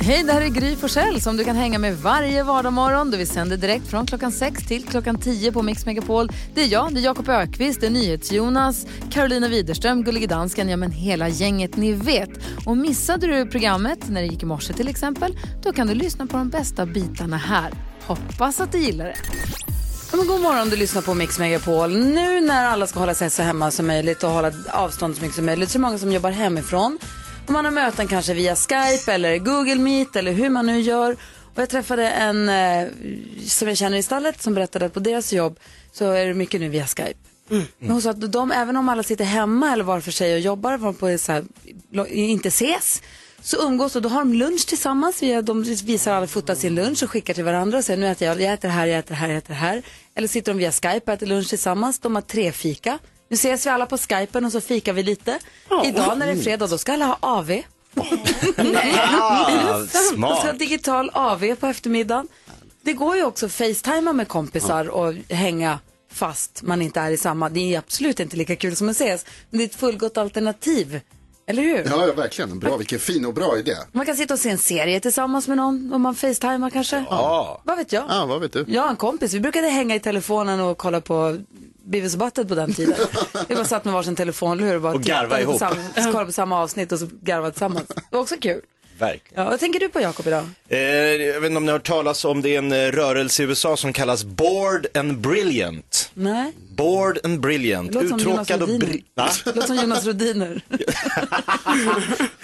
Hej, det här är Gry Forssell som du kan hänga med varje vardagsmorgon. Vi sänder direkt från klockan 6 till klockan 10 på Mix Megapol. Det är jag, det är Jakob Ökvist, det är NyhetsJonas, Carolina Widerström, Gullige Dansken, ja men hela gänget ni vet. Och missade du programmet när det gick i morse till exempel, då kan du lyssna på de bästa bitarna här. Hoppas att du gillar det. Men god morgon, du lyssnar på Mix Megapol. Nu när alla ska hålla sig så hemma som möjligt och hålla avstånd så mycket som möjligt så är det många som jobbar hemifrån. Och man har möten kanske via Skype eller Google Meet eller hur man nu gör. Och jag träffade en eh, som jag känner i stallet som berättade att på deras jobb så är det mycket nu via Skype. Men hon sa att de, även om alla sitter hemma eller var för sig och jobbar, var på så här, inte ses, så umgås och då har de lunch tillsammans. Via, de visar alla fotar sin lunch och skickar till varandra och säger nu äter jag, jag äter här, jag äter här, jag äter här. Eller sitter de via Skype och äter lunch tillsammans. De har tre fika. Nu ses vi alla på Skypen och så fikar vi lite. Idag när det är fredag då ska alla ha AV. Ah, De ska ha smart. digital AV på eftermiddagen. Det går ju också att facetima med kompisar och hänga fast man inte är i samma. Det är absolut inte lika kul som att ses. Men det är ett fullgott alternativ. Eller hur? Ja, verkligen. Bra, vilken fin och bra idé. Man kan sitta och se en serie tillsammans med någon om man facetimar kanske. Ja. Vad vet jag? Ja, vad vet du? Jag har en kompis, vi brukade hänga i telefonen och kolla på Beavis och Butthead på den tiden. Vi bara satt med varsin telefon, eller hur? Bara Och garva ihop. Samma, kollade på samma avsnitt och så garvade tillsammans. Det var också kul. Verkligen. Ja, vad tänker du på Jakob idag? Eh, jag vet inte om ni har hört talas om det är en eh, rörelse i USA som kallas Bored and Brilliant. Nej, Bored and Brilliant. Det Uttråkad och bri- det låter som Jonas Rhodiner.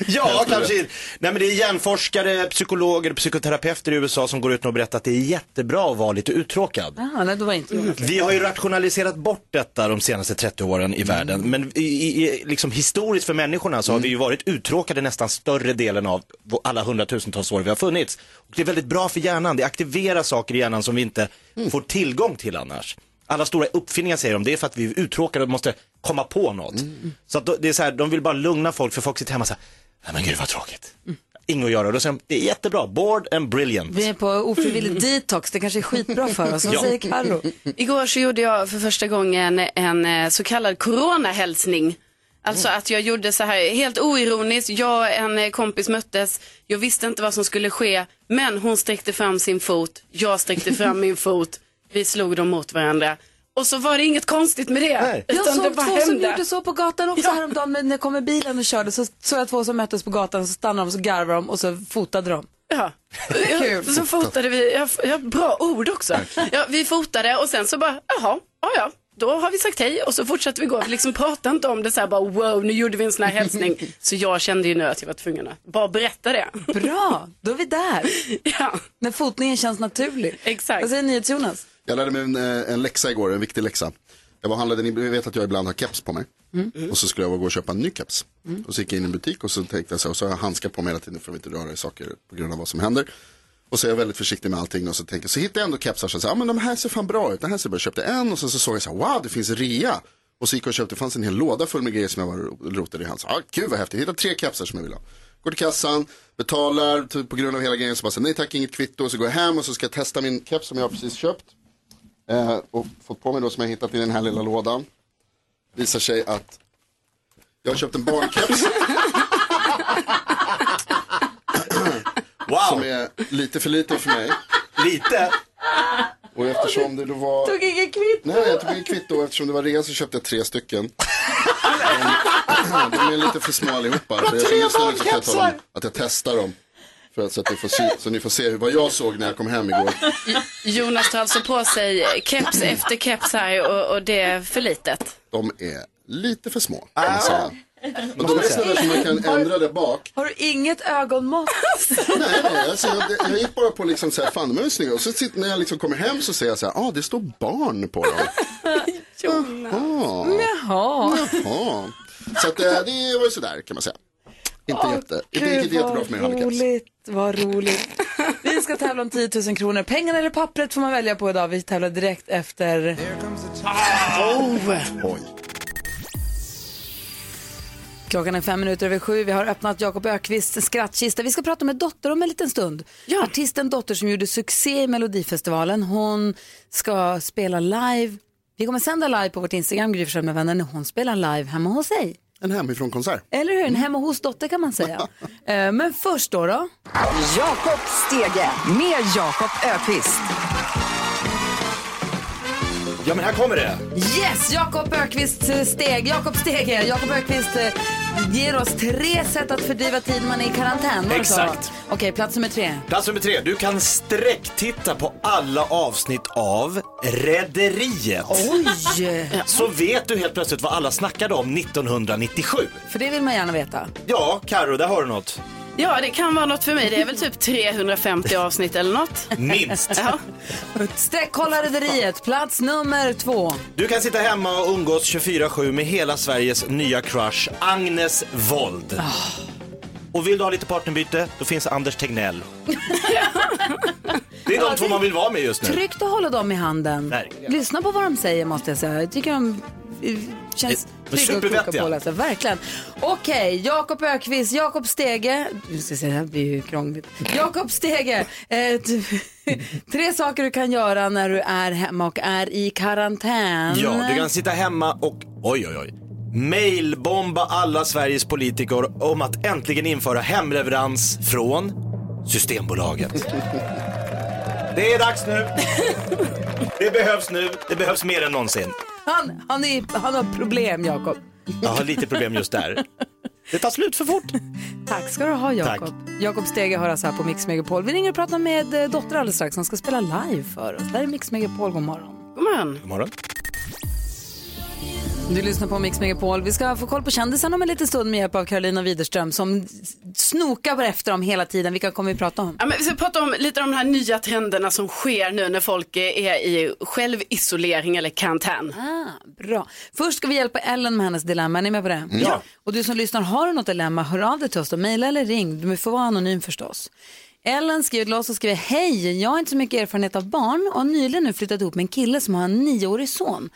Ja, kanske. Nej, men det är hjärnforskare, psykologer, psykoterapeuter i USA som går ut och berättar att det är jättebra att vara lite uttråkad. Jaha, nej, då var inte Jonas. Vi har ju rationaliserat bort detta de senaste 30 åren i världen. Men i, i, liksom historiskt för människorna så har vi ju varit uttråkade nästan större delen av alla hundratusentals år vi har funnits. Och det är väldigt bra för hjärnan. Det aktiverar saker i hjärnan som vi inte får tillgång till annars. Alla stora uppfinningar säger de, det är för att vi är uttråkade och måste komma på något. Så att det är så här, de vill bara lugna folk för folk sitter hemma och säger, nej men gud vad tråkigt. Inget att göra. Då säger de, det är jättebra, bored and brilliant. Vi är på ofrivillig detox, det kanske är skitbra för oss. Vad Ja. säger Karo? Igår så gjorde jag för första gången en eh, så kallad coronahälsning. Alltså att jag gjorde så här helt oironiskt. Jag och en eh, kompis möttes. Jag visste inte vad som skulle ske. Men hon sträckte fram sin fot. Jag sträckte fram min fot. Vi slog dem mot varandra. Och så var det inget konstigt med det. Nej. Jag Utan det såg bara två som hände. gjorde så på gatan också häromdagen. Men när jag kom med bilen och körde så såg jag två som möttes på gatan. Så stannade de och så garvade de och så fotade de. Ja. Kul. Så fotade vi, ja, ja, bra ord också. Ja, vi fotade och sen så bara, jaha, ja ja, då har vi sagt hej och så fortsatte vi gå. Vi liksom pratade inte om det så här bara wow, nu gjorde vi en sån här hälsning. Så jag kände ju nu att jag var tvungen att bara berätta det. Bra, då är vi där. Ja, När fotningen känns naturlig. Exakt. Vad säger NyhetsJonas? Jag lärde mig en, eh, en läxa igår, en viktig läxa. Jag var handlade, ni vet att jag ibland har keps på mig. Och så skulle jag gå och köpa en ny keps. Och så gick jag in i en butik och så tänkte jag så, och så har jag handskar på mig hela tiden för att inte röra i saker på grund av vad som händer. Och så är jag väldigt försiktig med allting och så tänker jag, så hittar jag ändå kepsar som säger, ja men de här ser fan bra ut, den här ser bra ut. Köpte en och så, så såg jag så här, wow det finns rea. Och så gick jag och köpte, det fanns en hel låda full med grejer som jag var rotade i. Han sa, ah, gud vad häftigt, jag hittade tre kepsar som jag ville ha. Går till kassan, betalar typ, på grund av hela grejen, så bara, säger nej tack inget kvitto. Och så går jag hem och så ska jag testa min keps som jag har precis köpt. Eh, och fått på mig då som jag hittat i den här lilla lådan. Visar sig att jag har köpt en barnkeps som Wow, är lite för liten för mig. lite. Och eftersom det då var... Tog ingen kvitt. Nej, jag tog inget kvitto och eftersom det var rea så köpte jag tre stycken. De, är lite för små allihopa. Tala om att jag testar dem. För att, så, att ni får se, så ni får se hur- vad jag såg när jag kom hem igår. Jonas tar alltså på sig keps efter keps här och, och det är för litet. De är lite för små kan man säga. Och de är sådana som man kan ändra där bak. Har du inget ögonmått? Nej, nej alltså, jag, jag gick bara på liksom så här, fan de är väl snygga. Och så sitter, när jag liksom kommer hem så säger jag så här, ah det står barn på dem. Jaha. Jaha. Jaha. Så att, eh, det var ju sådär kan man säga. Inte jätte, inte Gud, riktigt jättebra vad för mig att ha keps. roligt, vad roligt. Vi ska tävla om 10 000 kronor. Pengarna eller pappret får man välja på idag. Vi tävlar direkt efter... Oj. Klockan är fem minuter över sju. Vi har öppnat Jakob Ökvists skrattkista. Vi ska prata med Dotter om en liten stund. Ja. Artisten Dotter som gjorde succé i Melodifestivalen. Hon ska spela live. Vi kommer sända live på vårt Instagram, Gry med vänner, när hon spelar live hemma hos sig. En hemifrån-konsert. Eller hur? En hemma hos-dotter kan man säga. Eh, Men först då, då? Jakob Stege med Jakob Ökvist. Ja men här kommer det. Yes, Jakob Ökvist eh, steg. Jakob Stege. Jakob Ökvist eh, ger oss tre sätt att fördriva tid man är i karantän. Var? Exakt. Okej, plats nummer tre. Plats nummer tre, du kan sträcktitta på alla avsnitt av Rederiet. Oj! Så vet du helt plötsligt vad alla snackade om 1997. För det vill man gärna veta. Ja, Karo, där har du något. Ja, det kan vara något för mig. Det är väl typ 350 avsnitt eller något. Minst. Ja. Sträckkolla rederiet. Plats nummer två. Du kan sitta hemma och umgås 24-7 med hela Sveriges nya crush, Agnes Wold. Och vill du ha lite partnerbyte, då finns Anders Tegnell. Det är de två man vill vara med just nu. Tryggt att hålla dem i handen. Verkligen. Lyssna på vad de säger måste jag säga. Jag tycker de eh, känns är trygga och kloka på. Verkligen. Okej, Jakob Ökvist, Jakob Stege. Nu ska säga, det här blir ju krångligt. Jakob Stege. Eh, tre saker du kan göra när du är hemma och är i karantän. Ja, du kan sitta hemma och, oj oj oj, mailbomba alla Sveriges politiker om att äntligen införa hemleverans från Systembolaget. Det är dags nu. Det behövs nu. Det behövs mer än någonsin. Han, han, är, han har problem, Jakob. Jag har lite problem just där. Det tar slut för fort. Tack ska du ha, Jakob. Jakob Stege hör oss här på Mix Megapol. Vi ringer och pratar med eh, Dotter alldeles strax. som ska spela live för oss. Där är Mix Megapol. God morgon. God morgon. God morgon. Du lyssnar på Mix Megapol. Vi ska få koll på kändisarna om en liten stund med hjälp av Carolina Widerström som snokar efter dem hela tiden. Vilka kommer vi prata om? Ja, men vi ska prata om lite om de här nya trenderna som sker nu när folk är i självisolering eller karantän. Ah, bra. Först ska vi hjälpa Ellen med hennes dilemma. Är ni med på det? Ja. Och du som lyssnar, har du något dilemma, hör av dig till oss då. Mejla eller ring. Du får vara anonym förstås. Ellen skriver till oss och skriver Hej, jag har inte så mycket erfarenhet av barn och har nyligen nu flyttat ihop med en kille som har en nioårig son.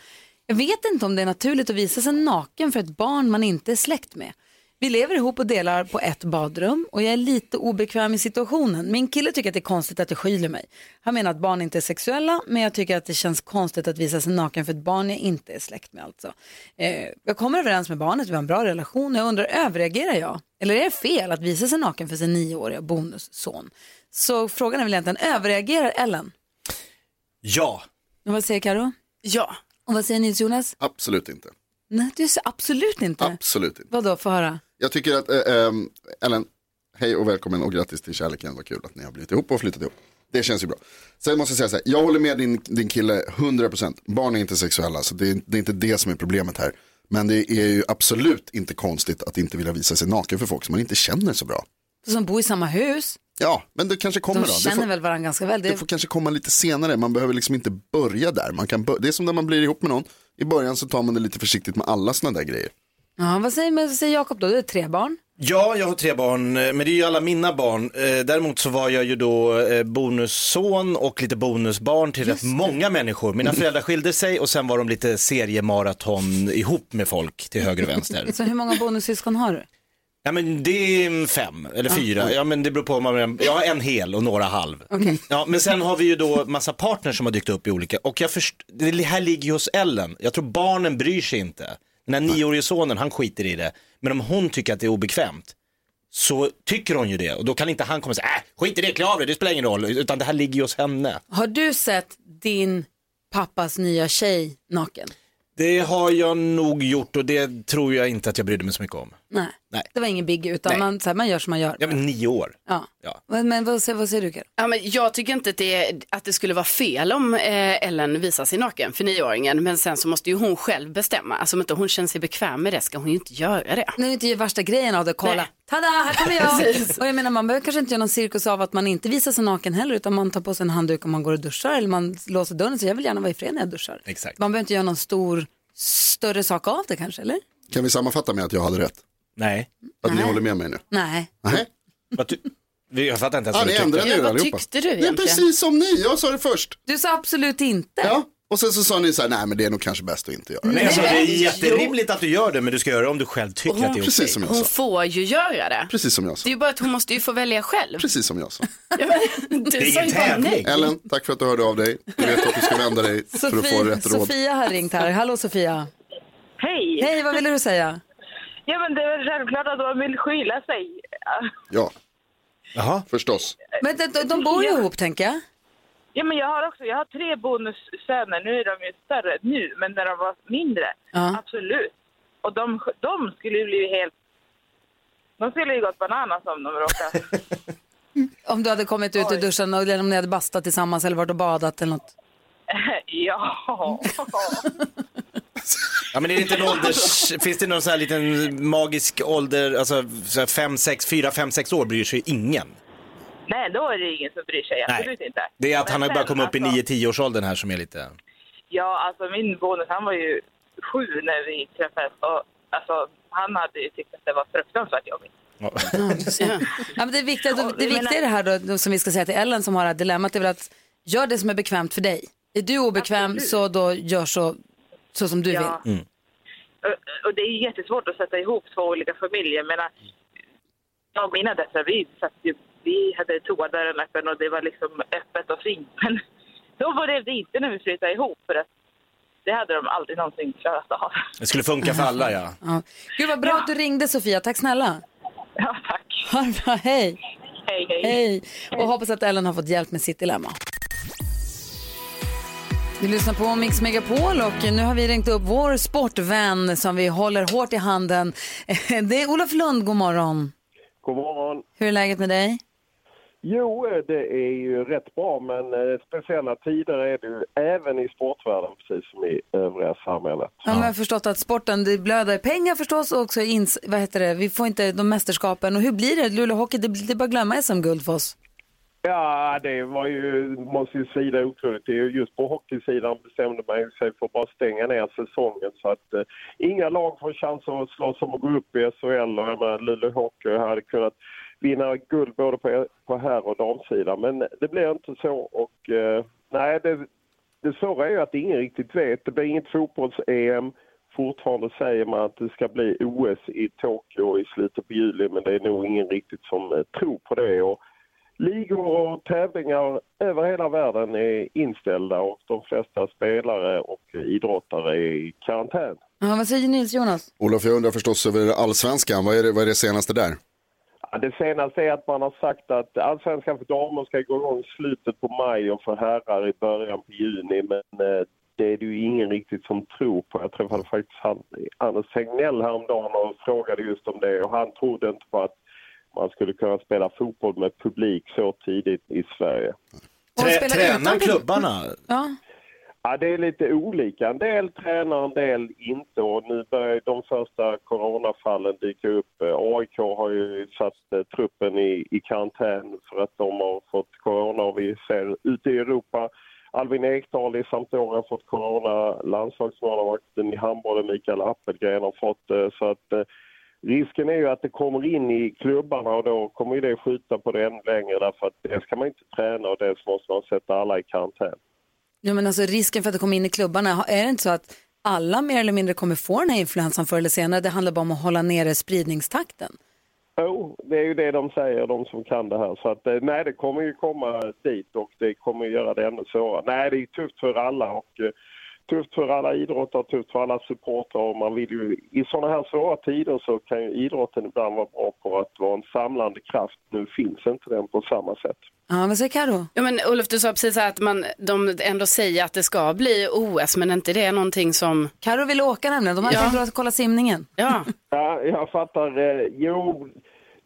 Jag vet inte om det är naturligt att visa sig naken för ett barn man inte är släkt med. Vi lever ihop och delar på ett badrum och jag är lite obekväm i situationen. Min kille tycker att det är konstigt att jag skyller mig. Han menar att barn inte är sexuella men jag tycker att det känns konstigt att visa sig naken för ett barn jag inte är släkt med alltså. Eh, jag kommer överens med barnet, vi har en bra relation och jag undrar överreagerar jag? Eller är det fel att visa sig naken för sin nioåriga bonusson? Så frågan är väl egentligen, överreagerar Ellen? Ja. Och vad säger Karo? Ja. Och vad säger Nils Jonas? Absolut inte. Nej, du säger absolut inte. Absolut inte. Vadå, få höra? Jag tycker att, äh, ähm, Ellen, hej och välkommen och grattis till kärleken. Vad kul att ni har blivit ihop och flyttat ihop. Det känns ju bra. Sen måste jag säga så här, jag håller med din, din kille 100%. Barn är inte sexuella, så det är, det är inte det som är problemet här. Men det är ju absolut inte konstigt att inte vilja visa sig naken för folk som man inte känner så bra. Som bor i samma hus, Ja, men det kanske kommer de då. Det känner får, väl varandra ganska väl. Det det får kanske komma lite senare. Man behöver liksom inte börja där. Man kan bör- det är som när man blir ihop med någon. I början så tar man det lite försiktigt med alla sådana där grejer. Ja, vad säger, vad säger Jakob då? Du är tre barn. Ja, jag har tre barn, eh, men det är ju alla mina barn. Eh, Däremot så var jag ju då eh, bonusson och lite bonusbarn till rätt många människor. Mina föräldrar skilde sig och sen var de lite seriemaraton ihop med folk till höger och vänster. Så hur många bonussyskon har du? Ja men det är fem eller fyra, ja men det beror på om man, jag har en hel och några halv. Ja men sen har vi ju då massa partners som har dykt upp i olika, och jag först, det här ligger ju hos Ellen, jag tror barnen bryr sig inte. Den här nioårige sonen, han skiter i det, men om hon tycker att det är obekvämt, så tycker hon ju det och då kan inte han komma och säga, äh, skit i det, klä av dig, det spelar ingen roll, utan det här ligger ju hos henne. Har du sett din pappas nya tjej naken? Det har jag nog gjort och det tror jag inte att jag brydde mig så mycket om. Nej, Nej. det var ingen big utan Nej. man, så här, man gör som man gör. Ja men nio år. Ja. Ja. Men, men vad, säger- vad säger du Karo? Ja, men jag tycker inte att det, att det skulle vara fel om eh, Ellen visar sig naken för nioåringen. Men sen så måste ju hon själv bestämma. Alltså om inte hon känner sig bekväm med det ska hon ju inte göra det. Nu är inte ju värsta grejen av det, kolla. Nej. Tada, här kommer jag. Och jag menar man behöver kanske inte göra någon cirkus av att man inte visar sig naken heller utan man tar på sig en handduk om man går och duschar eller man låser dörren så jag vill gärna vara i fred när jag duschar. Exakt. Man behöver inte göra någon stor, större sak av det kanske, eller? Kan vi sammanfatta med att jag hade rätt? Nej. Att ni håller med mig nu? Nej. Nej. Vad ty- Jag fattar inte ens Ja, vad ni du tyckte. Ja, vad allihopa. tyckte du Det är egentligen? precis som ni, jag sa det först. Du sa absolut inte. Ja, och sen så sa ni så här, nej men det är nog kanske bäst att inte göra det. Nej, alltså, det är Nej, jätterimligt att du gör det, men du ska göra det om du själv tycker att det är Precis okej. som jag Hon sa. får ju göra det. Precis som jag sa. Det är ju bara att hon måste ju få välja själv. Precis som jag sa. Du är sa ingen ju bara tävling. nej. Ellen, tack för att du hörde av dig. Du vet att du ska vända dig för att få Sofie, rätt råd. Sofia har ringt här. Hallå Sofia. Hej! Hej, vad ville du säga? Ja, men det är väl självklart att de vill skyla sig. Ja. Ja, Jaha. förstås. Men de, de bor ju ihop, tänker jag. Ja, men jag har också, jag har tre bonussöner. Nu är de ju större nu, men när de var mindre, Ja. absolut. Och de, de skulle ju bli helt... De skulle ju gått bananas om de råkade... Om du hade kommit ut ur duschen och eller om ni hade bastat tillsammans eller varit och badat eller något. ja. Ja men är det inte en ålders, finns det någon sån här liten magisk ålder, alltså så här fem, sex, fyra, fem, sex år bryr sig ingen. Nej, då är det ingen som bryr sig. Absolut inte. Det är att han Men har bara kommit upp i alltså- 9-10 års åldern här som är lite... Ja, alltså min bonus, han var ju sju när vi träffades. Och alltså, han hade ju tyckt att det var fruktansvärt jobbigt. Ja. Ja, men det, viktiga, det, det viktiga i det här då, som vi ska säga till Ellen som har det här dilemmat är väl att gör det som är bekvämt för dig. Är du obekväm Absolut. så då gör så, så som du Ja. vill. Och, och det är jättesvårt att sätta ihop två olika familjer. Menar, jag och mina döttrar, vi, satt ju, vi hade toadörren öppen och det var liksom öppet och fint. Men så var det inte när vi flyttade ihop för att det hade de aldrig någonsin klarat av. Det skulle funka för alla ja. Ja. Gud vad bra att du ringde Sofia, tack snälla. Ja, tack. Ha det bra, hej. Hej, hej. Hej. Och hoppas att Ellen har fått hjälp med sitt dilemma. Vi lyssnar på Mix Megapol och nu har vi ringt upp vår sportvän som vi håller hårt i handen. Det är Olof Lund, god morgon. God morgon. Hur är läget med dig? Jo, eh, det är ju rätt bra, men eh, speciella tider är det ju även i sportvärlden, precis som i övriga samhället. Ja. men jag har förstått att sporten, det blöder pengar förstås och också ins, vad heter det, vi får inte de mästerskapen. Och hur blir det? Luleå Hockey, det, det är bara att glömma SM-guld för oss. Ja, det var ju, måste ju säga otroligt. Det är just på hockeysidan bestämde man ju sig för att bara stänga ner säsongen så att eh, inga lag får chans att slåss om att gå upp i SHL och jag menar, Luleå Hockey hade kunnat vinna guld både på, på herr och damsidan. Men det blev inte så och eh, nej, det, det svåra är ju att ingen riktigt vet. Det blir inget fotbolls-EM. Fortfarande säger man att det ska bli OS i Tokyo i slutet på juli men det är nog ingen riktigt som eh, tror på det. Och ligor och tävlingar över hela världen är inställda och de flesta spelare och idrottare är i karantän. Ja, vad säger Nils Jonas? Olof, jag undrar förstås över allsvenskan. Vad är det, vad är det senaste där? Ja, det senaste är att man har sagt att allsvenskan för damer ska gå igång i slutet på maj och för herrar i början på juni. Men eh, det är det ju ingen riktigt som tror på. Jag träffade faktiskt han, Anders Tegnell häromdagen och frågade just om det och han trodde inte på att man skulle kunna spela fotboll med publik så tidigt i Sverige. Trä, tränar klubbarna? Ja. Ja, det är lite olika. En del tränar, en del inte. Och nu börjar de första coronafallen dyka upp. Eh, AIK har ju satt eh, truppen i, i karantän för att de har fått corona. Och vi ser ute i Europa Alvin Ekdal i Sampdoria har fått corona. Landslagsmålvakten i handbollen Mikael Appelgren har fått det. Så att eh, risken är ju att det kommer in i klubbarna och då kommer ju det skjuta på det ännu längre därför att dels kan man inte träna och dels måste man sätta alla i karantän. Ja, men alltså risken för att det kommer in i klubbarna, är det inte så att alla mer eller mindre kommer få den här influensan förr eller senare? Det handlar bara om att hålla nere spridningstakten. Jo, det är ju det de säger, de som kan det här. Så att, eh, nej, det kommer ju komma dit och det kommer göra det ännu svårare. Nej, det är tufft för alla och eh, tufft för alla idrottare, tufft för alla supportrar. Och man vill ju, I sådana här svåra tider så kan ju idrotten ibland vara bra på att vara en samlande kraft. Nu finns inte den på samma sätt. Ja, vad säger Karo? Ja, men Olof, du sa precis att man, de ändå säger att det ska bli OS, men inte det är någonting som... Karo vill åka nämligen, de hade Ja. tänkt kolla simningen. Ja, Ja, jag fattar. Eh, jo,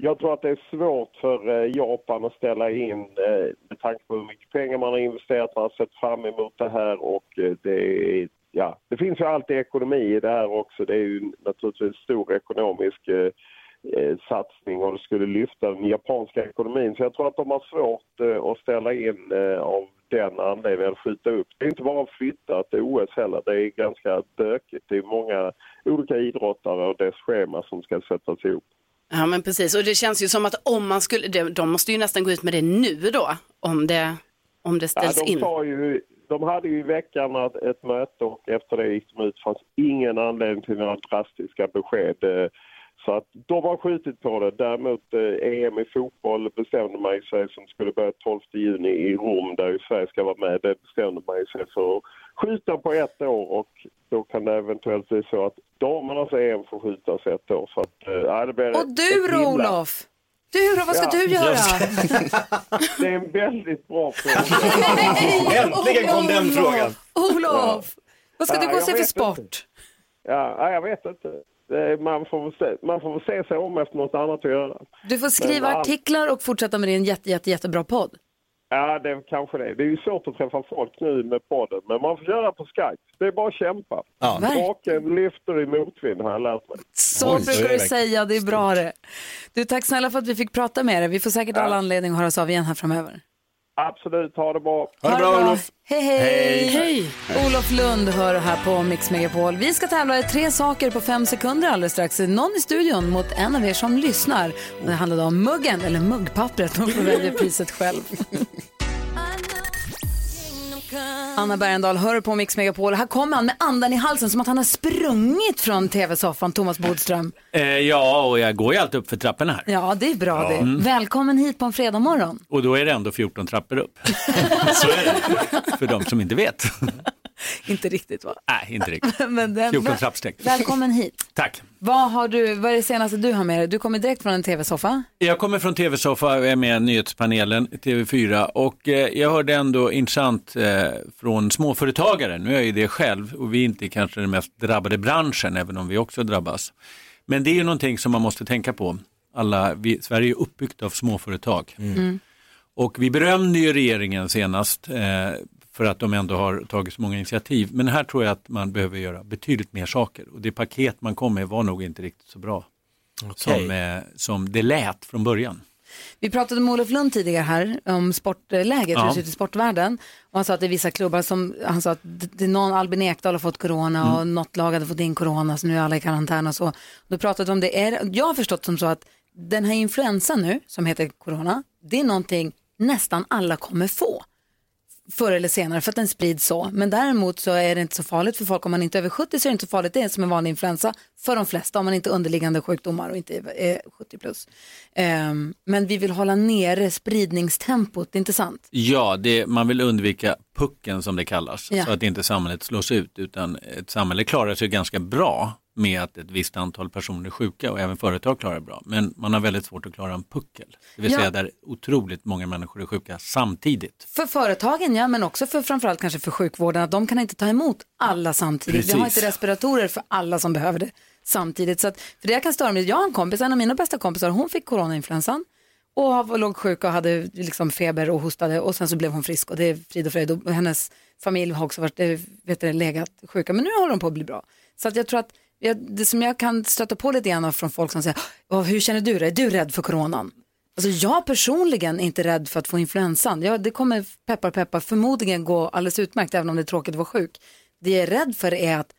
jag tror att det är svårt för eh, Japan att ställa in eh, med tanke på hur mycket pengar man har investerat. Man har sett fram emot det här och eh, det är, ja, det finns ju alltid ekonomi i det här också. Det är ju naturligtvis stor ekonomisk eh, satsning och det skulle lyfta den japanska ekonomin. Så jag tror att de har svårt eh, att ställa in eh, av den anledningen att skjuta upp. Det är inte bara att flytta till OS heller. Det är ganska bökigt. Det är många olika idrottare och dess schema som ska sättas ihop ja, men precis. Och det känns ju som att om man skulle, de, måste ju nästan gå ut med det nu då, om det, om det Ja, ställs de, in. ju, de hade ju i veckan ett, möte och efter det gick de ut. Fanns ingen anledning till några drastiska besked. Så att de har skjutit på det. Däremot eh, EM i fotboll bestämde man sig som skulle börja 12 juni i Rom där ju Sverige ska vara med. Det bestämde man sig för skjuta på ett år och då kan det eventuellt bli så att damernas EM får skjutas ett år. Så att, ja, det blir Och du då Olof? Du då, vad ska Ja. du göra? Det är en väldigt bra fråga. Äntligen kom den frågan. Olof, vad ska Ja, du gå och se för sport? Ja, ja, jag vet inte. Man får, se, man får väl se sig om efter något annat att göra. Du får skriva Men, ja. artiklar och fortsätta med din jätte, jätte, jättebra podd. Ja, det är kanske det. Det är ju svårt att träffa folk nu med podden, men man får göra på Skype. Det är bara att kämpa. Ja. Draken lyfter i motvind har jag lärt mig. Så Oj, är brukar du säga, det är bra det. Du, tack snälla för att vi fick prata med dig. Vi får säkert alla anledning att höras av igen här framöver. Absolut, ha det bra. Ha det bra Olof. Hej, hej. Olof Lund hör här på Mix Megapol. Vi ska tävla i tre saker på fem sekunder alldeles strax. Någon i studion mot en av er som lyssnar. Det handlar om muggen, eller muggpappret. Man får välja priset själv. Anna Bergendahl hör på Mix Megapol. Här kommer han med andan i halsen som att han har sprungit från tv-soffan, Thomas Bodström. Eh, ja, och jag går ju alltid upp för trapporna här. Ja, det är bra det. Välkommen hit på en fredag morgon. Och då är det ändå 14 trappor upp. Så är det. För de som inte vet. Inte riktigt va? Nej, inte riktigt. Men den, 14 trappsteg. Välkommen hit. Tack. Vad, har du, vad är det senaste du har med dig? Du kommer direkt från en tv-soffa. Jag kommer från TV-soffa och är med i nyhetspanelen TV4 och eh, jag hörde ändå intressant eh, från småföretagare. Nu är jag ju det själv och vi är inte kanske den mest drabbade branschen även om vi också drabbas. Men det är ju någonting som man måste tänka på. Alla, vi, Sverige är uppbyggt av småföretag. Och vi berömde ju regeringen senast eh, för att de ändå har tagit så många initiativ. Men här tror jag att man behöver göra betydligt mer saker och det paket man kom med var nog inte riktigt så bra som, eh, som det lät från början. Vi pratade med Olof Lund tidigare här om sportläget, Ja. hur det ser ut i sportvärlden. Och han sa att det är vissa klubbar som, han sa att det är någon, Albin Ekdal har fått corona och något lag hade fått in corona så nu är alla i karantän och så. Då pratade vi om det, är, jag har förstått som så att den här influensan nu som heter corona, det är någonting nästan alla kommer få. Förr eller senare för att den sprids så. Men däremot så är det inte så farligt för folk. Om man inte är över 70 så är det inte så farligt. Det är som en vanlig influensa för de flesta om man inte har underliggande sjukdomar och inte är 70 plus. Ehm, men vi vill hålla nere spridningstempot, inte sant? Ja, det, man vill undvika pucken som det kallas, Ja. så att inte samhället slås ut, utan ett samhälle klarar sig ganska bra med att ett visst antal personer är sjuka och även företag klarar det bra. Men man har väldigt svårt att klara en puckel, det vill Ja. säga där otroligt många människor är sjuka samtidigt. För företagen ja, men också för framförallt kanske för sjukvården att de kan inte ta emot alla samtidigt. Vi har Precis. inte respiratorer för alla som behöver det samtidigt. Så att, för det jag kan störa mig, jag har en kompis, en av mina bästa kompisar, hon fick coronainfluensan och låg sjuk och hade liksom feber och hostade och sen så blev hon frisk och det är frid och fröjd och hennes familj har också varit, eh, vet du, legat sjuka men nu håller de på att bli bra. Så att jag tror att jag, det som jag kan stöta på lite grann från folk som säger, hur känner du dig? Är du rädd för coronan? Alltså jag personligen är inte rädd för att få influensan. Jag, det kommer peppar peppar förmodligen gå alldeles utmärkt även om det är tråkigt att vara sjuk. Det jag är rädd för är att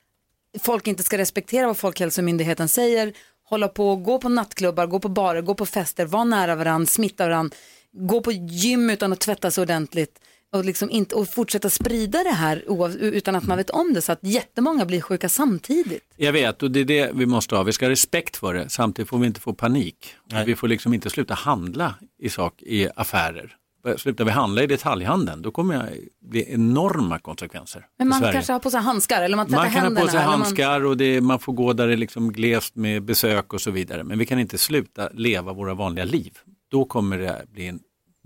folk inte ska respektera vad Folkhälsomyndigheten säger, hålla på, gå på nattklubbar, gå på barer, gå på fester, vara nära varandra, smitta varandra, gå på gym utan att tvätta sig ordentligt och, liksom inte, och fortsätta sprida det här utan att man vet om det så att jättemånga blir sjuka samtidigt. Jag vet och det är det vi måste ha, vi ska ha respekt för det, samtidigt får vi inte få panik. Vi får liksom inte sluta handla i sak i affärer. Slutar vi handla i detaljhandeln, då kommer det bli enorma konsekvenser Men man Sverige. kanske har på sig handskar eller man tvättar Man kan ha på sig eller man- handskar och det, man får gå där det är liksom glest med besök och så vidare. Men vi kan inte sluta leva våra vanliga liv. Då kommer det bli en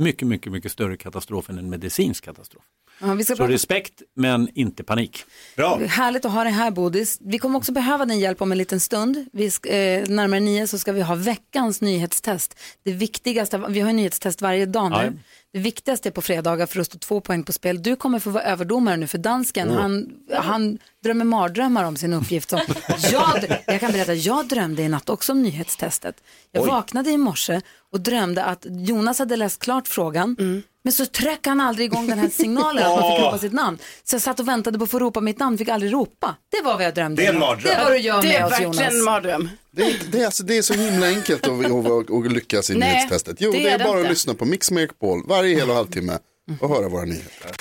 mycket, mycket, mycket större katastrof än en medicinsk katastrof. Ja, vi ska Så prata respekt, men inte panik. Bra. Härligt att ha dig här Bodis. Vi kommer också behöva din hjälp om en liten stund. Vi ska, eh, närmare nio så ska vi ha veckans nyhetstest. Det viktigaste, vi har ju nyhetstest varje dag nu. Ja. Det viktigaste är på fredagar för att stå två poäng på spel. Du kommer få vara överdomare nu för dansken, han, han drömmer mardrömmar om sin uppgift. Som, jag, jag kan berätta, jag drömde i natt också om nyhetstestet. Jag vaknade i morse och drömde att Jonas hade läst klart frågan. Men så tryckte han aldrig igång den här signalen att man fick ropa sitt namn. Så jag satt och väntade på att få ropa mitt namn, fick aldrig ropa. Det var vad jag drömde. Det är en mardröm. Det är vad du gör Det med är oss verkligen en Jonas. mardröm. Det är, det, är, alltså, det är så himla enkelt att, att, att, att lyckas i Nej, nyhetstestet. Jo, det det, är är det bara inte. att lyssna på Mix Megapol varje hel och halvtimme och höra våra nyheter.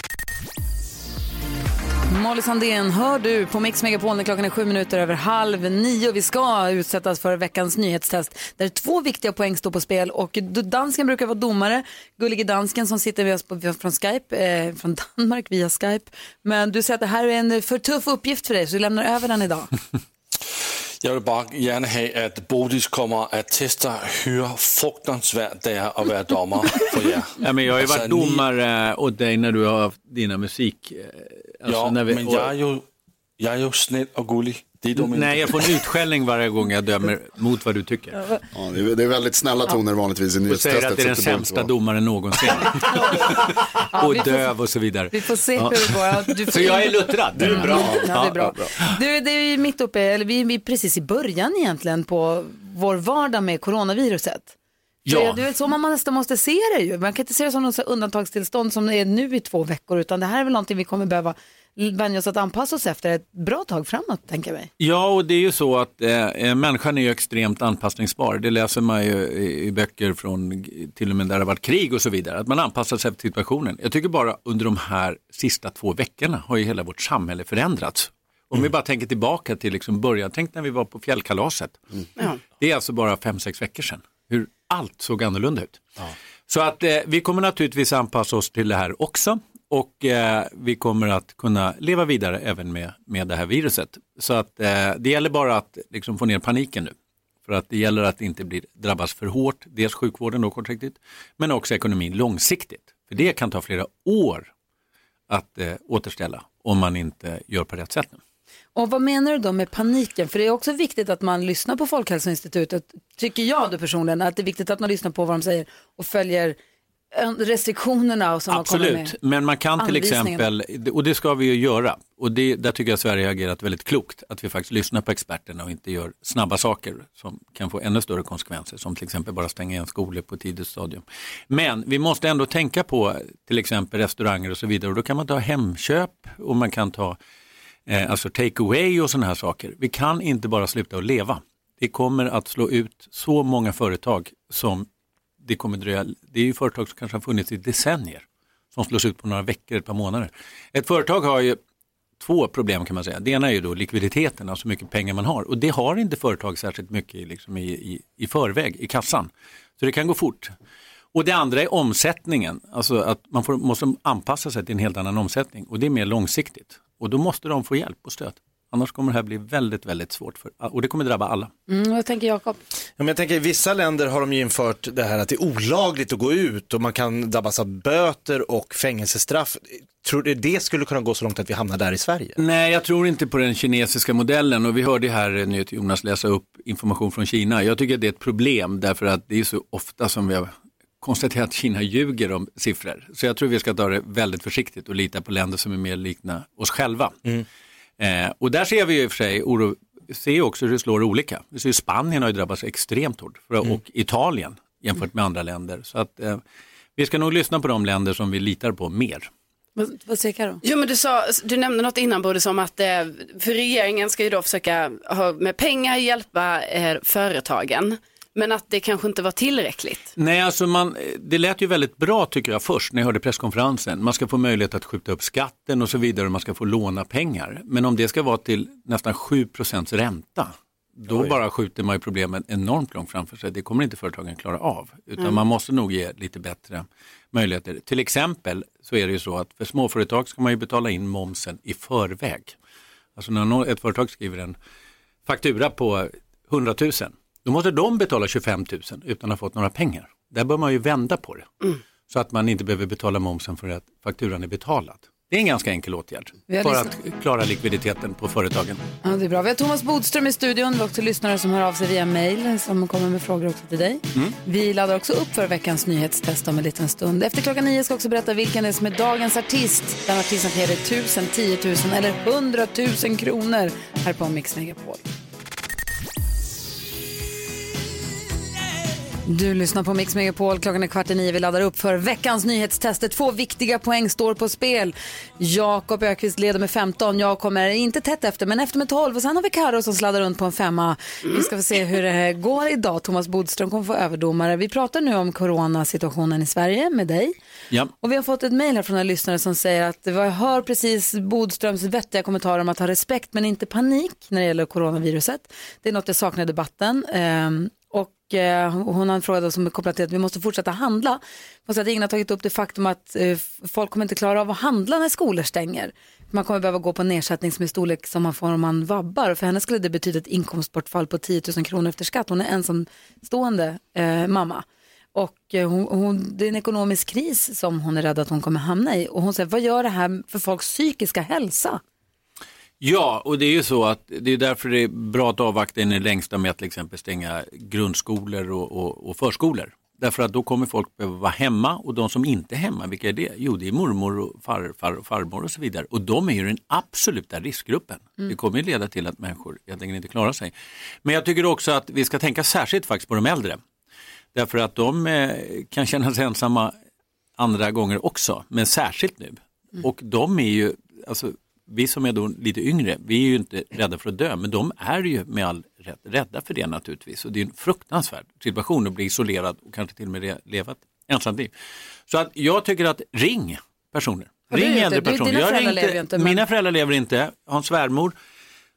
Molly Sandén hör du på Mix Megapol när klockan är sju minuter över halv nio. Vi ska utsättas för veckans nyhetstest där två viktiga poäng står på spel och dansken brukar vara domare. Gullige dansken som sitter med oss på, från Skype, eh, från Danmark via Skype. Men du säger att det här är en för tuff uppgift för dig så du lämnar över den idag. Jag vill bara gärna ha att Bodis kommer att testa hur fruktansvärt det är att vara domare för er. Ja, men jag har ju varit Alltså, ni- domare åt dig när du har haft dina musik... eh, alltså ja, vi- men jag är, ju, jag är ju snäll och gullig. Det är de inte. Nej, jag får en utskällning varje gång jag dömer mot vad du tycker. Ja, det, är, väldigt snälla toner vanligtvis i Och säger nyhetstestet. att det är den sämsta domaren någonsin. och döv och så vidare. Vi får se hur det går. Du får... Så jag är luttrad. Du är bra. Ja, det är bra. Du, det är ju mitt uppe, eller vi är precis i början egentligen på vår vardag med coronaviruset. Ja. Det är väl så man nästan måste se det ju. Man kan inte se det som något undantagstillstånd som det är nu i två veckor, utan det här är väl någonting vi kommer behöva vänja oss att anpassa oss efter ett bra tag framåt, tänker jag mig. Ja, och det är ju så att eh, eh, människan är ju extremt anpassningsbar. Det läser man ju i, i böcker från till och med där det har varit krig och så vidare. Att man anpassar sig efter situationen. Jag tycker bara under de här sista två veckorna har ju hela vårt samhälle förändrats. Om vi bara tänker tillbaka till liksom början, tänk när vi var på fjällkalaset. Ja. Det är alltså bara fem, sex veckor sedan. Hur allt såg annorlunda ut. Så att eh, vi kommer naturligtvis anpassa oss till det här också. Och eh, vi kommer att kunna leva vidare även med, med det här viruset. Så att eh, det gäller bara att liksom, få ner paniken nu. För att det gäller att inte bli, drabbas för hårt, dels sjukvården då kortsiktigt, men också ekonomin långsiktigt. För det kan ta flera år att eh, återställa om man inte gör på rätt sätt nu. Och vad menar du då med paniken? För det är också viktigt att man lyssnar på Folkhälsoinstitutet, tycker jag då personligen, att det är viktigt att man lyssnar på vad de säger och följer restriktionerna och som kommer med. Absolut, men man kan till exempel, och det ska vi ju göra, och det, där tycker jag Sverige har agerat väldigt klokt, att vi faktiskt lyssnar på experterna och inte gör snabba saker som kan få ännu större konsekvenser, som till exempel bara stänga igen skolor på ett tidigt stadium. Men vi måste ändå tänka på till exempel restauranger och så vidare, och då kan man ta hemköp och man kan ta eh, alltså take away och sådana här saker. Vi kan inte bara sluta att leva. Det kommer att slå ut så många företag som det kommer dröja, det är ju företag som kanske har funnits i decennier som slås ut på några veckor, ett par månader. Ett företag har ju två problem kan man säga. Det ena är ju då likviditeten, alltså hur mycket pengar man har och det har inte företag särskilt mycket i, liksom i, i, i förväg i kassan. Så det kan gå fort. Och det andra är omsättningen, alltså att man får, måste anpassa sig till en helt annan omsättning och det är mer långsiktigt. Och då måste de få hjälp och stöd. Annars kommer det här bli väldigt, väldigt svårt för, och det kommer drabba alla. Mm, vad tänker Jakob? Ja, jag tänker, I vissa länder har de ju infört det här att det är olagligt att gå ut och man kan drabbas av böter och fängelsestraff. Tror du det skulle kunna gå så långt att vi hamnar där i Sverige? Nej, jag tror inte på den kinesiska modellen och vi hörde här eh, nu Jonas läsa upp information från Kina. Jag tycker att det är ett problem därför att det är så ofta som vi har konstaterat att Kina ljuger om siffror. Så jag tror vi ska ta det väldigt försiktigt och lita på länder som är mer likna oss själva. Eh, och där ser vi ju i och för sig oro, ser också hur det slår olika. Vi ser Spanien har ju drabbats extremt hårt för, och Italien jämfört med andra länder. Så att eh, vi ska nog lyssna på de länder som vi litar på mer. Vad, vad säger Karo? Jo men du, sa, du nämnde något innan både som att eh, för regeringen ska ju då försöka ha, med pengar hjälpa eh, företagen. Men att det kanske inte var tillräckligt. Nej, alltså man, det lät ju väldigt bra tycker jag först när jag hörde presskonferensen. Man ska få möjlighet att skjuta upp skatten och så vidare och man ska få låna pengar. Men om det ska vara till nästan 7% ränta, då bara skjuter man ju problemen enormt långt framför sig. Det kommer inte företagen klara av. Utan man måste nog ge lite bättre möjligheter. Till exempel så är det ju så att för småföretag ska man ju betala in momsen i förväg. Alltså när nå- ett företag skriver en faktura på 100 000, då måste de betala 25 000 utan att ha fått några pengar. Där bör man ju vända på det. Så att man inte behöver betala momsen för att fakturan är betalad. Det är en ganska enkel åtgärd för att klara likviditeten på företagen. Ja, det är bra. Vi har Thomas Bodström i studion. Vi har också lyssnare som hör av sig via mail som kommer med frågor också till dig. Vi laddar också upp för veckans nyhetstest om en liten stund. Efter klockan nio ska jag också berätta vilken det är som är dagens artist. Den artisten kan ge dig tusen, tiotusen eller hundratusen kronor här på Mix Megapol. Du lyssnar på Mix Megapol. Klockan är kvart i nio. Vi laddar upp för veckans nyhetstester. Två viktiga poäng står på spel. Jakob Ökvist leder med 15. Jag kommer inte tätt efter, men efter med 12. Och sen har vi Karo som sladdar runt på en femma. Vi ska få se hur det går idag. Thomas Bodström kommer få överdomare. Vi pratar nu om coronasituationen i Sverige med dig. Ja. Och vi har fått ett mejl här från en lyssnare som säger att jag hör precis Bodströms vettiga kommentarer om att ha respekt men inte panik när det gäller coronaviruset. Det är något jag saknar i debatten. Och eh, hon har en fråga som är kopplad till att vi måste fortsätta handla. Fast att ingen har tagit upp det faktum att eh, folk kommer inte klara av att handla när skolor stänger. Man kommer behöva gå på en nedsättning som är storlek som man får om man vabbar. För henne skulle det betyda ett inkomstbortfall på 10 000 kronor efter skatt. Hon är ensamstående eh, mamma. Och eh, hon, hon, det är en ekonomisk kris som hon är rädd att hon kommer hamna i. Och hon säger, vad gör det här för folks psykiska hälsa? Ja, och det är ju så att det är därför det är bra att avvakta in i längsta med att till exempel stänga grundskolor och, och, och förskolor. Därför att då kommer folk behöva vara hemma och de som inte är hemma, vilka är det? Jo, det är mormor och farfar och farmor och så vidare. Och de är ju den absoluta riskgruppen. Det kommer ju leda till att människor helt enkelt inte klarar sig. Men jag tycker också att vi ska tänka särskilt faktiskt på de äldre. Därför att de eh, kan känna sig ensamma andra gånger också, men särskilt nu. Och de är ju, alltså, vi som är då lite yngre, vi är ju inte rädda för att dö, men de är ju med all rätt rädda för det naturligtvis. Och det är en fruktansvärd situation att bli isolerad och kanske till och med leva ett ensamt liv. Så att jag tycker att ring personer. Ring äldre personer. Jag föräldrar ringde- inte, men- Mina föräldrar lever inte. Jag har en svärmor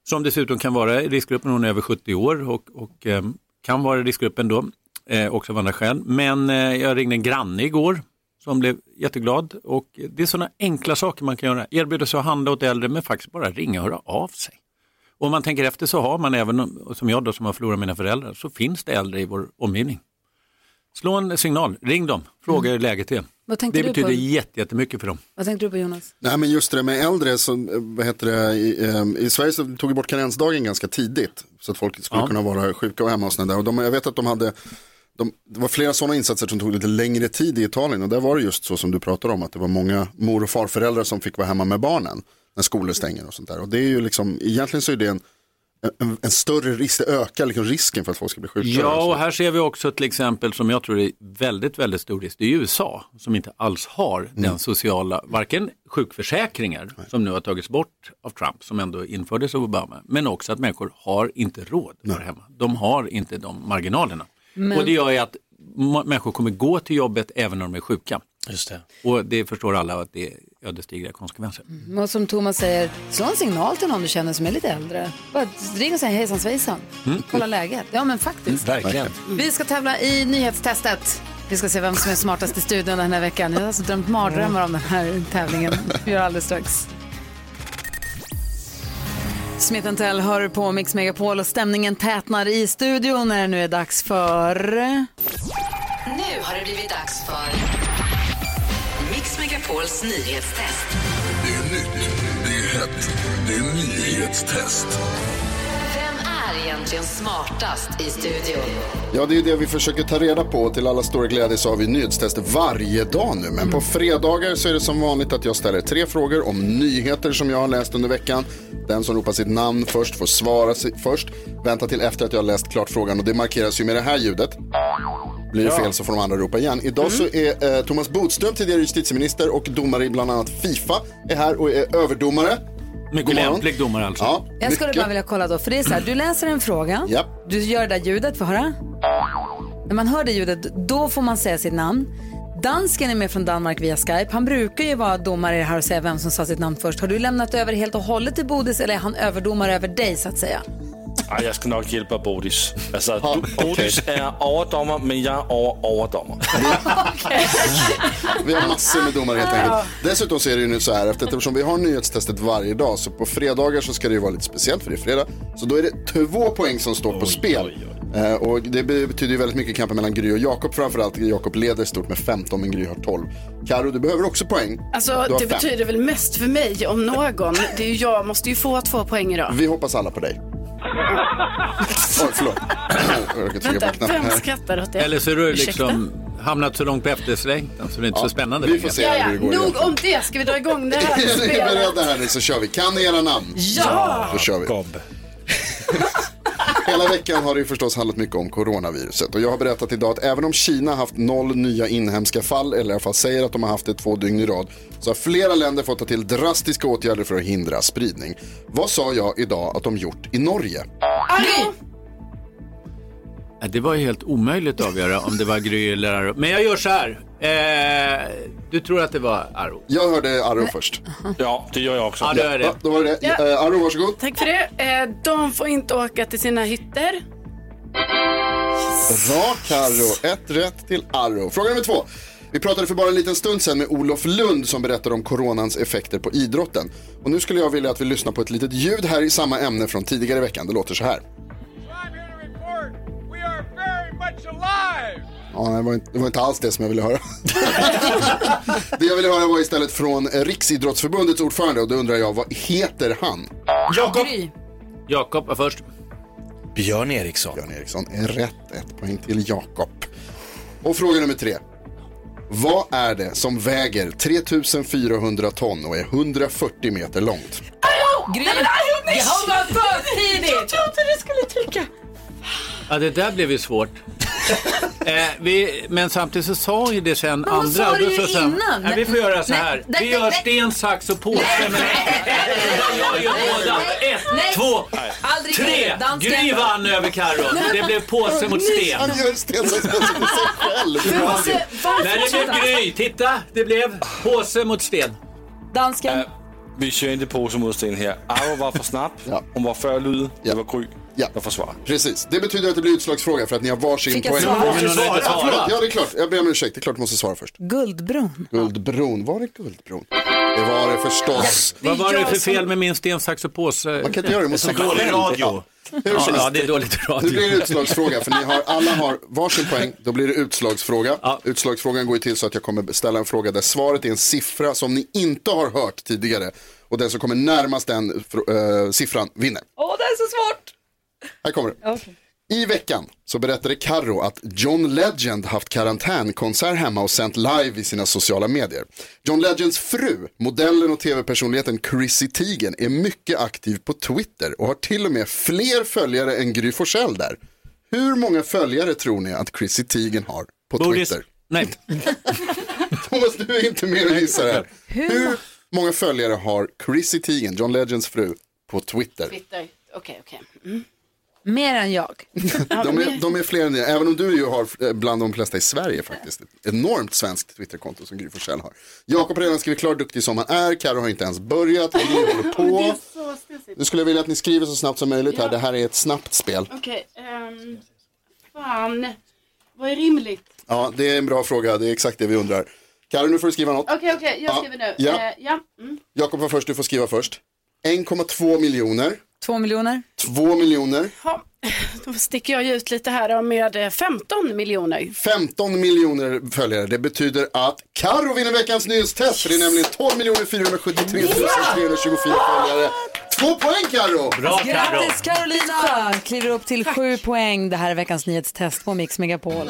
som dessutom kan vara i riskgruppen, hon är över 70 år och, och eh, kan vara i riskgruppen då, eh, också av andra skäl. Men eh, jag ringde en granne igår som blev jätteglad och det är sådana enkla saker man kan göra. Erbjuda sig att handla åt äldre men faktiskt bara ringa och höra av sig. Och om man tänker efter så har man även, om- som jag då som har förlorat mina föräldrar, så finns det äldre i vår omgivning. Slå en signal, ring dem, fråga hur läget är. Mm. Vad det du betyder på? jätte- jättemycket för dem. Vad tänkte du på Jonas? Nej men just det med äldre, så, eh, vad heter det, i, eh, i Sverige så tog vi bort karensdagen ganska tidigt. Så att folk skulle Ja. kunna vara sjuka och hemma och sådana där. Och de, jag vet att de hade, de, det var flera sådana insatser som tog lite längre tid i Italien. Och där var det just så som du pratar om, att det var många mor och farföräldrar som fick vara hemma med barnen. När skolor stänger och sånt där. Och det är ju liksom, egentligen så är det en, en, en större risk, det ökar liksom risken för att folk ska bli sjuka. Ja, och här ser vi också till exempel som jag tror är väldigt, väldigt stor risk. Det är USA som inte alls har den sociala, varken sjukförsäkringar som nu har tagits bort av Trump, som ändå infördes av Obama, men också att människor har inte råd att vara hemma. De har inte de marginalerna. Men- Och det gör ju att människor kommer gå till jobbet även när de är sjuka. Just det. Och det förstår alla att det är ödesdigra konsekvenser. Och som Thomas säger, slå en signal till någon du känner som är lite äldre. Bara ring och säg hejsan svejsan. Kolla läget. Ja men faktiskt. Verkligen. Vi ska tävla i nyhetstestet. Vi ska se vem som är smartast i studion den här veckan. Jag har alltså drömt mardrömmar om den här tävlingen. Vi gör alldeles strax. Smith Tell hör på Mix Megapol och stämningen tätnar i studion när det nu är dags för... Nu har det blivit dags för Mix Megapols nyhetstest. Det är nytt, det är hett, det är nyhetstest. Är egentligen smartast i studion? Ja, det är ju det vi försöker ta reda på. Till alla stora glädje så har vi nyhetstester varje dag nu. Men på fredagar så är det som vanligt att jag ställer tre frågor om nyheter som jag har läst under veckan. Den som ropar sitt namn först får svara först. Vänta till efter att jag har läst klart frågan och det markeras ju med det här ljudet. Blir det fel så får de andra ropa igen. Idag så är eh, Thomas Bodström, tidigare justitieminister och domare i bland annat Fifa, är här och är överdomare. Mycket lämplig domare alltså. Ja, Jag skulle mycket. bara vilja kolla då, för det är så här, du läser en fråga, Ja. du gör det där ljudet, får höra? När man hör det ljudet, då får man säga sitt namn. Dansken är med från Danmark via Skype. Han brukar ju vara domare i det här och säga vem som sa sitt namn först. Har du lämnat över helt och hållet till Bodis eller är han överdomare över dig så att säga? Ej, jag ska nog hjälpa Bodis. Ja, du, Bodis är överdomare, men jag är över överdomare. Vi har massor med domare helt enkelt. Dessutom så är det ju nu så här, eftersom vi har nyhetstestet varje dag, så på fredagar så ska det ju vara lite speciellt för det är fredag. Så då är det två poäng som står på spel. Eh, och det be- betyder ju väldigt mycket kampen mellan Gry och Jakob framförallt. Jakob leder stort med 15 men Gry har 12. Karo, du behöver också poäng. Alltså det fem. betyder väl mest för mig om någon. Det är ju jag måste ju få två poäng idag. Vi hoppas alla på dig. Oj, förlåt. Jag Vänta, vem här. skrattar åt det? Eller så är du liksom hamnat så långt på efterkälken så det är inte Ja, så spännande vi får se. Hur det går nog egentligen. om det. Ska vi dra igång det här Är ni beredda här nu så kör vi. Kan ni era namn? Ja! Då kör vi. Hela veckan har det ju förstås handlat mycket om coronaviruset och jag har berättat idag att även om Kina haft noll nya inhemska fall, eller i alla fall säger att de har haft det två dygn i rad, så har flera länder fått ta till drastiska åtgärder för att hindra spridning. Vad sa jag idag att de gjort i Norge? Ja, det var ju helt omöjligt att avgöra om det var Gry eller Arro. Men jag gör så här. Eh, du tror att det var Arro? Jag hörde Arro först. Ja, det gör jag också. Ja, det är det. Ja, då var det det. Ja. Eh, Arro, varsågod. Tack för det. Eh, de får inte åka till sina hytter. Bra Carro, ett rätt till Arro. Fråga nummer två. Vi pratade för bara en liten stund sedan med Olof Lund som berättade om coronans effekter på idrotten. Och nu skulle jag vilja att vi lyssnar på ett litet ljud här i samma ämne från tidigare i veckan. Det låter så här. Ja, det, var inte, det var inte alls det som jag ville höra. det jag ville höra var istället från Riksidrottsförbundets ordförande och då undrar jag, vad heter han? Jakob. Jakob var först. Björn Eriksson. Björn Eriksson är rätt. Ett poäng till Jakob. Och fråga nummer tre. Vad är det som väger 3400 ton och är 140 meter långt? Gry. Det var för tidigt. trodde du skulle trycka. Ja, det där blev ju svårt. eh, vi, men samtidigt så sa ju det sen vad andra. sa och då du ju så sa- innan? Nej, vi får göra så Nej, här. nej, vi nej, gör nej. sten, sax och påse. Men jag gör båda. Ett, Nej. två, Aldrig tre. Gry vann över Carro. Det blev påse mot sten. Han gör sten sax påse för sig själv. Påse- Nej, det blev? Gry. Titta, det blev påse mot sten. Dansken. Vi kör inte påse mot sten här. Arro var för snabb. Hon var för lyd. Ja. Det var Gry. Ja. Jag försvarar. Precis, det betyder att det blir utslagsfråga för att ni har varsin Fick jag poäng. svara? Har inte Ja, förlåt. svarat. Ja, det är klart. Jag ber om ursäkt. Det är klart du måste svara först. Guldbron. Guldbron. Var det Guldbron? Det var det förstås. Vad var det för fel med min sten, sax och påse? Man kan inte göra det mot sig Dålig själv. radio. Hur Ja, ja, det är dåligt Nu blir det radio. utslagsfråga för ni har, alla har varsin poäng. Då blir det utslagsfråga. Ja. Utslagsfrågan går ju till så att jag kommer ställa en fråga där svaret är en siffra som ni inte har hört tidigare. Och den som kommer närmast den eh, siffran vinner. Åh, det är så svårt. Här kommer det. I veckan så berättade Carro att John Legend haft karantänkonsert hemma och sänt live i sina sociala medier. John Legends fru, modellen och tv-personligheten Chrissy Teigen är mycket aktiv på Twitter och har till och med fler följare än Gry Forssell där. Hur många följare tror ni att Chrissy Teigen har på Bodis. Twitter? Nej, Thomas, du är inte med och gissar här. Hur många följare har Chrissy Teigen, John Legends fru, på Twitter? Twitter. Okej, okej. Mm. Mer än jag. De är, de är fler än det, även om du ju har eh, bland de flesta i Sverige faktiskt. Ett enormt svenskt Twitterkonto som Gry Forssell har. Jakob har redan skrivit klart, duktig som han är. Karo har inte ens börjat, Gry håller på. Nu skulle jag vilja att ni skriver så snabbt som möjligt här. Det här är ett snabbt spel. Okej, ehm, fan. Vad är rimligt? Ja, det är en bra fråga, det är exakt det vi undrar. Karo, nu får du skriva något. Okej, okej, jag Ja, skriver nu. ja. Eh, ja. Mm. Jakob var först, du får skriva först. 1,2 miljoner, Två miljoner. 2 miljoner, Ha, då sticker jag ut lite här med eh, 15 miljoner. 15 miljoner följare. Det betyder att Karo vinner veckans nyhetstest. För det är nämligen 12 473 324 följare. Två poäng Karo! bra Carro. Grattis Carolina! Kliver upp till sju poäng. Det här är veckans nyhetstest på Mix Megapol.